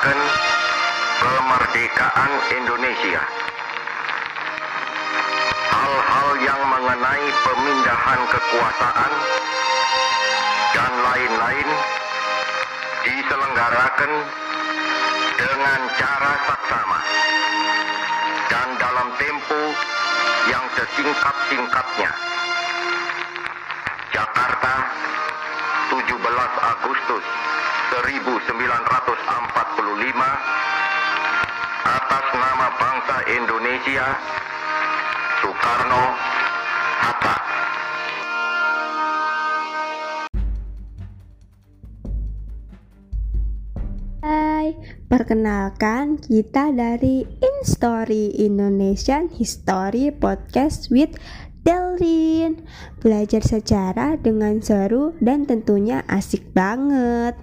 menyuarakan kemerdekaan Indonesia. Hal-hal yang mengenai pemindahan kekuasaan dan lain-lain diselenggarakan dengan cara saksama dan dalam tempo yang sesingkat-singkatnya. Jakarta, 17 Agustus 1945 atas nama bangsa Indonesia Soekarno Hatta. Hai, perkenalkan kita dari Instory Indonesian History Podcast with Delrin Belajar sejarah dengan seru dan tentunya asik banget.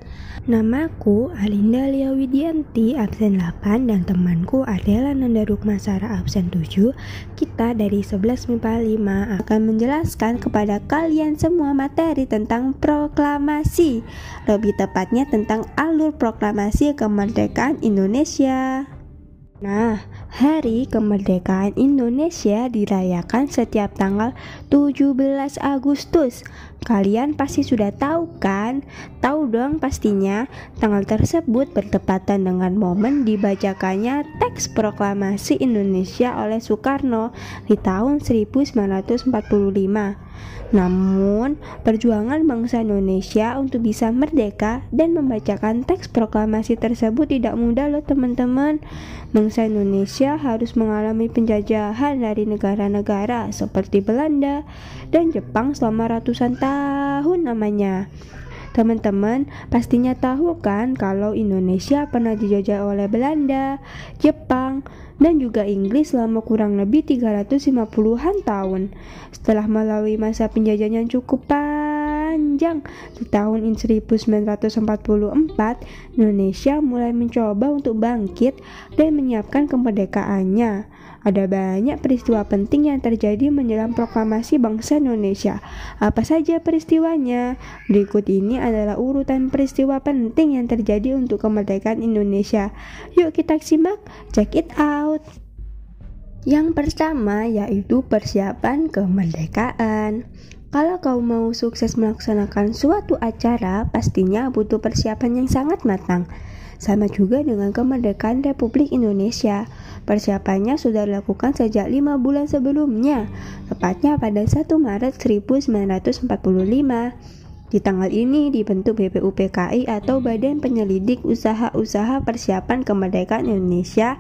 Namaku Alinda Lia Widianti absen 8 dan temanku adalah Nanda Rukmasara absen 7 Kita dari 11 MIPA 5 akan menjelaskan kepada kalian semua materi tentang proklamasi. Lebih tepatnya tentang alur proklamasi kemerdekaan Indonesia Nah, Hari Kemerdekaan Indonesia dirayakan setiap tanggal 17 Agustus. Kalian pasti sudah tahu kan? Tahu dong pastinya, tanggal tersebut bertepatan dengan momen dibacakannya teks proklamasi Indonesia oleh Soekarno di tahun 1945. Namun, perjuangan bangsa Indonesia untuk bisa merdeka dan membacakan teks proklamasi tersebut tidak mudah loh teman-teman. Bangsa Indonesia harus mengalami penjajahan dari negara-negara seperti Belanda dan Jepang selama ratusan tahun namanya. Teman-teman pastinya tahu kan kalau Indonesia pernah dijajah oleh Belanda, Jepang, dan juga Inggris selama kurang lebih 350-an tahun. Setelah melalui masa penjajahan yang cukup panjang, di tahun 1944, Indonesia mulai mencoba untuk bangkit dan menyiapkan kemerdekaannya. Ada banyak peristiwa penting yang terjadi menjelang proklamasi bangsa Indonesia. Apa saja peristiwanya? Berikut ini adalah urutan peristiwa penting yang terjadi untuk kemerdekaan Indonesia. Yuk kita simak, check it out. Yang pertama yaitu persiapan kemerdekaan. Kalau kau mau sukses melaksanakan suatu acara, pastinya butuh persiapan yang sangat matang. Sama juga dengan kemerdekaan Republik Indonesia. Persiapannya sudah dilakukan sejak lima bulan sebelumnya, tepatnya pada 1 Maret 1945. Di tanggal ini dibentuk BPUPKI atau Badan Penyelidik Usaha-Usaha Persiapan Kemerdekaan Indonesia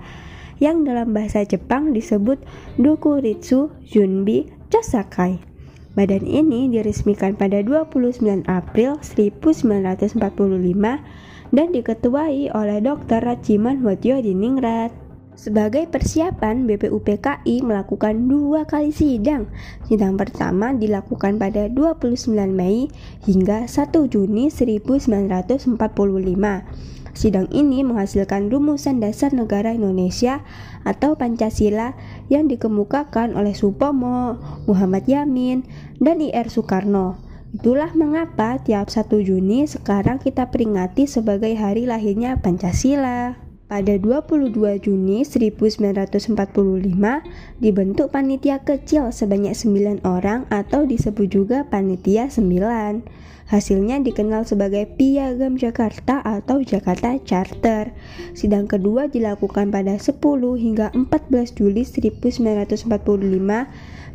yang dalam bahasa Jepang disebut Dokuritsu Junbi Chosakai. Badan ini diresmikan pada 29 April 1945 dan diketuai oleh Dr. Rajiman Wadyo Diningrat. Sebagai persiapan, BPUPKI melakukan dua kali sidang. Sidang pertama dilakukan pada 29 Mei hingga 1 Juni 1945. Sidang ini menghasilkan rumusan dasar negara Indonesia atau Pancasila yang dikemukakan oleh Supomo, Muhammad Yamin, dan IR Soekarno. Itulah mengapa tiap 1 Juni sekarang kita peringati sebagai hari lahirnya Pancasila. Pada 22 Juni 1945 dibentuk panitia kecil sebanyak 9 orang atau disebut juga panitia 9. Hasilnya dikenal sebagai Piagam Jakarta atau Jakarta Charter. Sidang kedua dilakukan pada 10 hingga 14 Juli 1945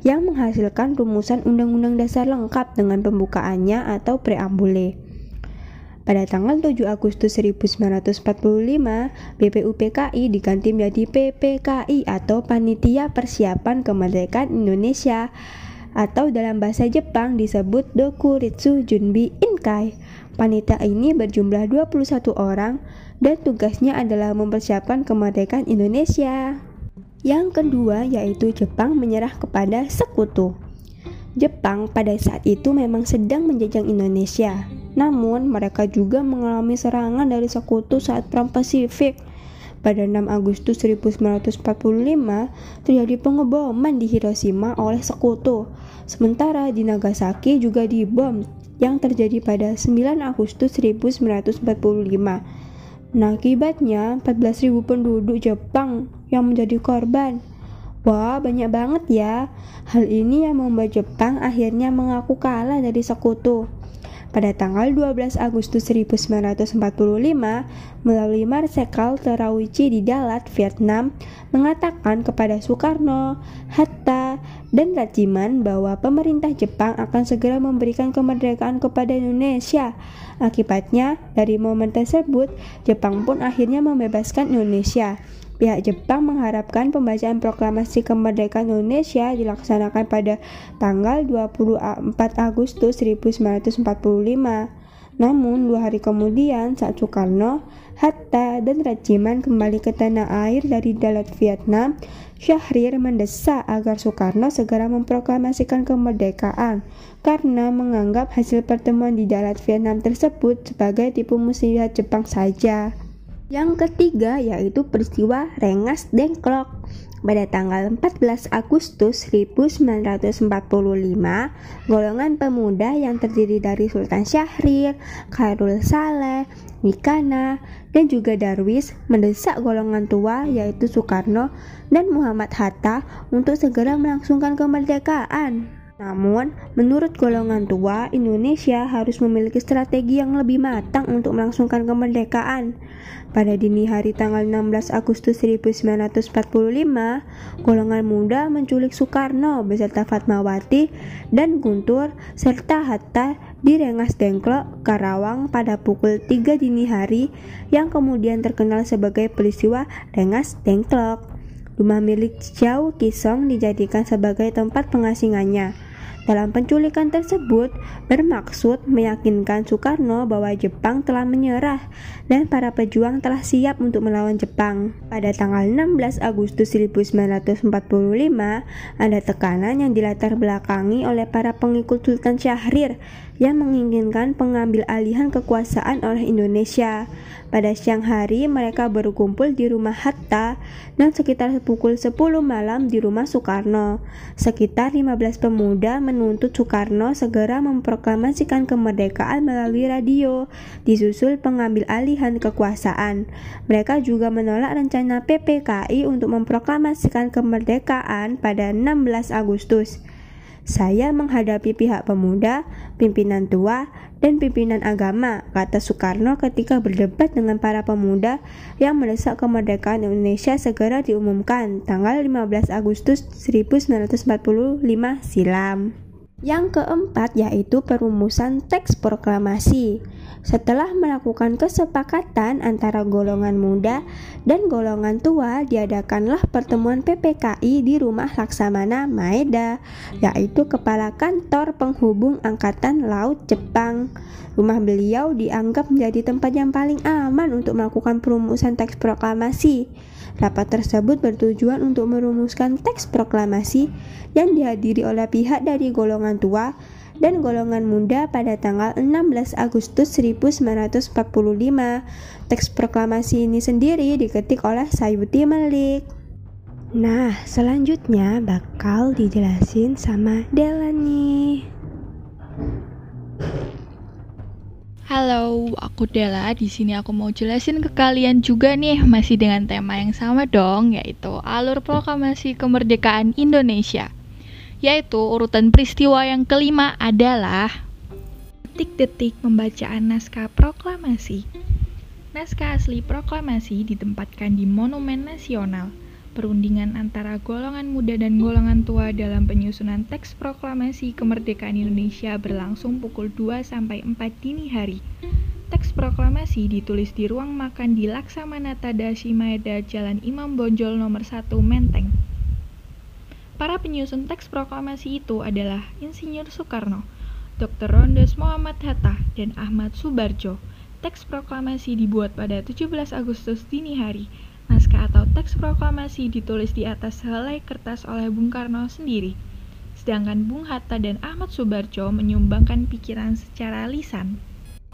yang menghasilkan rumusan Undang-Undang Dasar lengkap dengan pembukaannya atau preambule. Pada tanggal 7 Agustus 1945, BPUPKI diganti menjadi PPKI atau Panitia Persiapan Kemerdekaan Indonesia atau dalam bahasa Jepang disebut Dokuritsu Junbi Inkai. Panitia ini berjumlah 21 orang dan tugasnya adalah mempersiapkan kemerdekaan Indonesia. Yang kedua yaitu Jepang menyerah kepada sekutu. Jepang pada saat itu memang sedang menjajah Indonesia. Namun, mereka juga mengalami serangan dari sekutu saat Perang Pasifik. Pada 6 Agustus 1945, terjadi pengeboman di Hiroshima oleh sekutu. Sementara di Nagasaki juga dibom yang terjadi pada 9 Agustus 1945. Nah, akibatnya 14.000 penduduk Jepang yang menjadi korban. Wah, banyak banget ya. Hal ini yang membuat Jepang akhirnya mengaku kalah dari sekutu. Pada tanggal 12 Agustus 1945, melalui Marsekal Terauchi di Dalat, Vietnam, mengatakan kepada Soekarno, Hatta, dan Rajiman bahwa pemerintah Jepang akan segera memberikan kemerdekaan kepada Indonesia. Akibatnya, dari momen tersebut, Jepang pun akhirnya membebaskan Indonesia. Pihak Jepang mengharapkan pembacaan proklamasi kemerdekaan Indonesia dilaksanakan pada tanggal 24 Agustus 1945. Namun, dua hari kemudian saat Soekarno, Hatta, dan Rajiman kembali ke tanah air dari Dalat Vietnam, Syahrir mendesak agar Soekarno segera memproklamasikan kemerdekaan karena menganggap hasil pertemuan di Dalat Vietnam tersebut sebagai tipu muslihat Jepang saja. Yang ketiga yaitu peristiwa Rengas Dengklok. Pada tanggal 14 Agustus 1945, golongan pemuda yang terdiri dari Sultan Syahrir, Khairul Saleh, Mikana, dan juga Darwis mendesak golongan tua yaitu Soekarno dan Muhammad Hatta untuk segera melangsungkan kemerdekaan. Namun, menurut golongan tua, Indonesia harus memiliki strategi yang lebih matang untuk melangsungkan kemerdekaan. Pada dini hari tanggal 16 Agustus 1945, golongan muda menculik Soekarno beserta Fatmawati dan Guntur serta Hatta di Rengas Dengklok, Karawang pada pukul 3 dini hari yang kemudian terkenal sebagai peristiwa Rengas Dengklok. Rumah milik Chow Kisong dijadikan sebagai tempat pengasingannya. Dalam penculikan tersebut bermaksud meyakinkan Soekarno bahwa Jepang telah menyerah dan para pejuang telah siap untuk melawan Jepang. Pada tanggal 16 Agustus 1945, ada tekanan yang dilatar belakangi oleh para pengikut Sultan Syahrir yang menginginkan pengambil alihan kekuasaan oleh Indonesia. Pada siang hari, mereka berkumpul di rumah Hatta dan sekitar pukul 10 malam di rumah Soekarno. Sekitar 15 pemuda menuntut Soekarno segera memproklamasikan kemerdekaan melalui radio, disusul pengambil alihan kekuasaan. Mereka juga menolak rencana PPKI untuk memproklamasikan kemerdekaan pada 16 Agustus. Saya menghadapi pihak pemuda, pimpinan tua, dan pimpinan agama, kata Soekarno ketika berdebat dengan para pemuda yang mendesak kemerdekaan Indonesia segera diumumkan tanggal 15 Agustus 1945 silam. Yang keempat yaitu perumusan teks proklamasi. Setelah melakukan kesepakatan antara golongan muda dan golongan tua, diadakanlah pertemuan PPKI di rumah Laksamana Maeda, yaitu kepala kantor penghubung Angkatan Laut Jepang. Rumah beliau dianggap menjadi tempat yang paling aman untuk melakukan perumusan teks proklamasi. Rapat tersebut bertujuan untuk merumuskan teks proklamasi yang dihadiri oleh pihak dari golongan tua dan golongan muda pada tanggal 16 Agustus 1945. Teks proklamasi ini sendiri diketik oleh Sayuti Malik. Nah, selanjutnya bakal dijelasin sama Dela Halo, aku Della. Di sini aku mau jelasin ke kalian juga nih masih dengan tema yang sama dong, yaitu alur proklamasi kemerdekaan Indonesia. Yaitu urutan peristiwa yang kelima adalah detik-detik pembacaan naskah proklamasi. Naskah asli proklamasi ditempatkan di Monumen Nasional perundingan antara golongan muda dan golongan tua dalam penyusunan teks proklamasi kemerdekaan Indonesia berlangsung pukul 2 sampai 4 dini hari. Teks proklamasi ditulis di ruang makan di Laksamana Tadashi Maeda, Jalan Imam Bonjol nomor 1 Menteng. Para penyusun teks proklamasi itu adalah Insinyur Soekarno, Dr. Rondes Muhammad Hatta, dan Ahmad Subarjo. Teks proklamasi dibuat pada 17 Agustus dini hari atau teks proklamasi ditulis di atas helai kertas oleh Bung Karno sendiri, sedangkan Bung Hatta dan Ahmad Subarjo menyumbangkan pikiran secara lisan.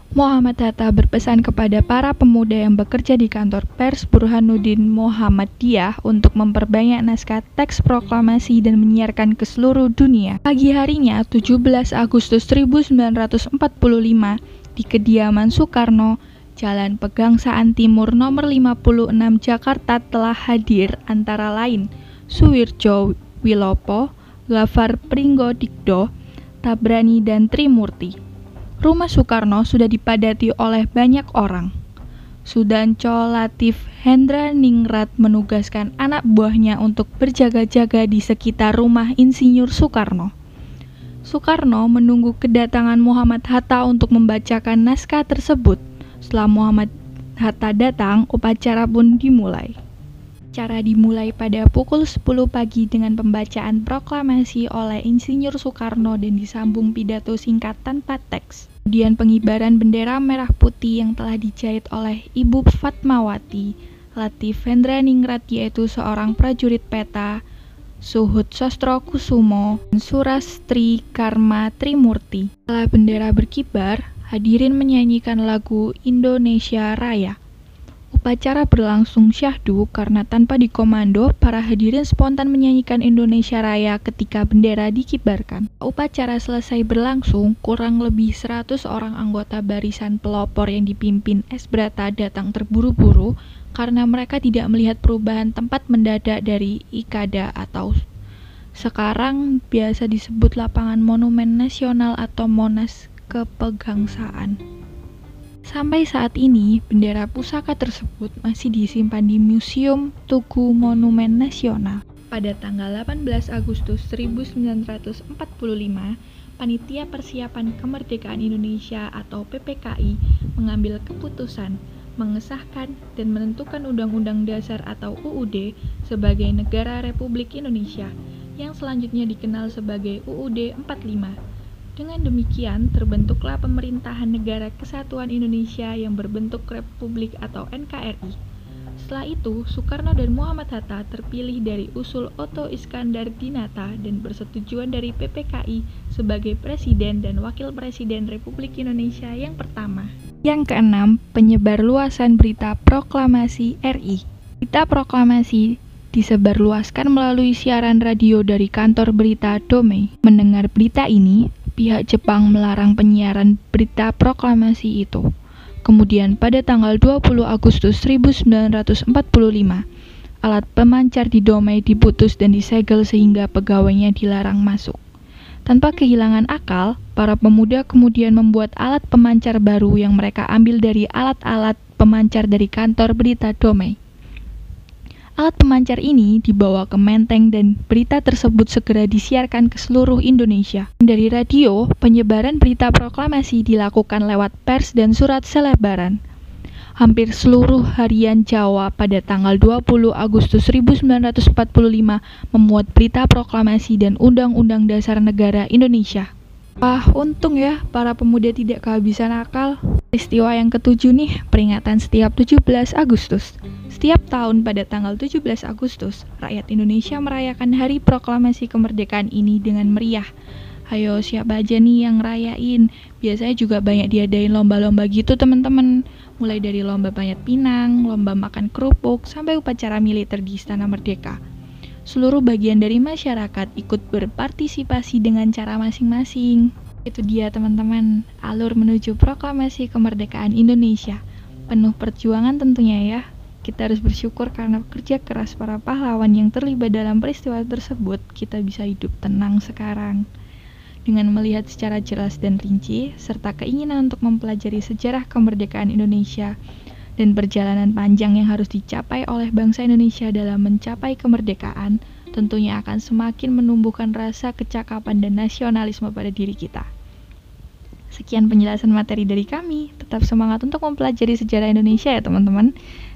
Muhammad Hatta berpesan kepada para pemuda yang bekerja di kantor pers Burhanuddin Muhammadiyah untuk memperbanyak naskah teks proklamasi dan menyiarkan ke seluruh dunia. Pagi harinya, 17 Agustus 1945, di kediaman Soekarno, Jalan Pegangsaan Timur nomor 56 Jakarta telah hadir antara lain Suwirjo Wilopo, Gafar Pringgodikdo, Tabrani dan Trimurti. Rumah Soekarno sudah dipadati oleh banyak orang. Sudanco Latif Hendra Ningrat menugaskan anak buahnya untuk berjaga-jaga di sekitar rumah Insinyur Soekarno. Soekarno menunggu kedatangan Muhammad Hatta untuk membacakan naskah tersebut. Setelah Muhammad Hatta datang, upacara pun dimulai. Cara dimulai pada pukul 10 pagi dengan pembacaan proklamasi oleh Insinyur Soekarno dan disambung pidato singkat tanpa teks. Kemudian pengibaran bendera merah putih yang telah dijahit oleh Ibu Fatmawati, Latif Hendra Ningrat yaitu seorang prajurit peta, Suhud Sostro Kusumo, dan Surastri Karma Trimurti. Setelah bendera berkibar, hadirin menyanyikan lagu Indonesia Raya. Upacara berlangsung syahdu karena tanpa dikomando, para hadirin spontan menyanyikan Indonesia Raya ketika bendera dikibarkan. Upacara selesai berlangsung, kurang lebih 100 orang anggota barisan pelopor yang dipimpin Es Brata datang terburu-buru karena mereka tidak melihat perubahan tempat mendadak dari Ikada atau sekarang biasa disebut lapangan Monumen Nasional atau Monas kepegangsaan. Sampai saat ini, bendera pusaka tersebut masih disimpan di Museum Tugu Monumen Nasional. Pada tanggal 18 Agustus 1945, Panitia Persiapan Kemerdekaan Indonesia atau PPKI mengambil keputusan mengesahkan dan menentukan Undang-Undang Dasar atau UUD sebagai Negara Republik Indonesia yang selanjutnya dikenal sebagai UUD 45 dengan demikian, terbentuklah Pemerintahan Negara Kesatuan Indonesia yang berbentuk Republik atau NKRI. Setelah itu, Soekarno dan Muhammad Hatta terpilih dari usul Otto Iskandar Dinata dan persetujuan dari PPKI sebagai Presiden dan Wakil Presiden Republik Indonesia yang pertama. Yang keenam, penyebar luasan berita proklamasi RI. Berita proklamasi disebarluaskan melalui siaran radio dari kantor berita Dome. Mendengar berita ini, pihak Jepang melarang penyiaran berita proklamasi itu. Kemudian pada tanggal 20 Agustus 1945, alat pemancar di Domei diputus dan disegel sehingga pegawainya dilarang masuk. Tanpa kehilangan akal, para pemuda kemudian membuat alat pemancar baru yang mereka ambil dari alat-alat pemancar dari kantor berita Domei. Alat pemancar ini dibawa ke Menteng dan berita tersebut segera disiarkan ke seluruh Indonesia. Dari radio, penyebaran berita proklamasi dilakukan lewat pers dan surat selebaran. Hampir seluruh harian Jawa pada tanggal 20 Agustus 1945 memuat berita proklamasi dan Undang-Undang Dasar Negara Indonesia. Wah, untung ya para pemuda tidak kehabisan akal. Peristiwa yang ketujuh nih, peringatan setiap 17 Agustus. Setiap tahun pada tanggal 17 Agustus, rakyat Indonesia merayakan hari proklamasi kemerdekaan ini dengan meriah. Ayo siapa aja nih yang rayain? Biasanya juga banyak diadain lomba-lomba gitu teman-teman. Mulai dari lomba banyak pinang, lomba makan kerupuk, sampai upacara militer di Istana Merdeka. Seluruh bagian dari masyarakat ikut berpartisipasi dengan cara masing-masing. Itu dia teman-teman, alur menuju proklamasi kemerdekaan Indonesia. Penuh perjuangan tentunya ya. Kita harus bersyukur karena kerja keras para pahlawan yang terlibat dalam peristiwa tersebut, kita bisa hidup tenang sekarang. Dengan melihat secara jelas dan rinci, serta keinginan untuk mempelajari sejarah kemerdekaan Indonesia dan perjalanan panjang yang harus dicapai oleh bangsa Indonesia dalam mencapai kemerdekaan, tentunya akan semakin menumbuhkan rasa kecakapan dan nasionalisme pada diri kita. Sekian penjelasan materi dari kami. Tetap semangat untuk mempelajari sejarah Indonesia ya teman-teman.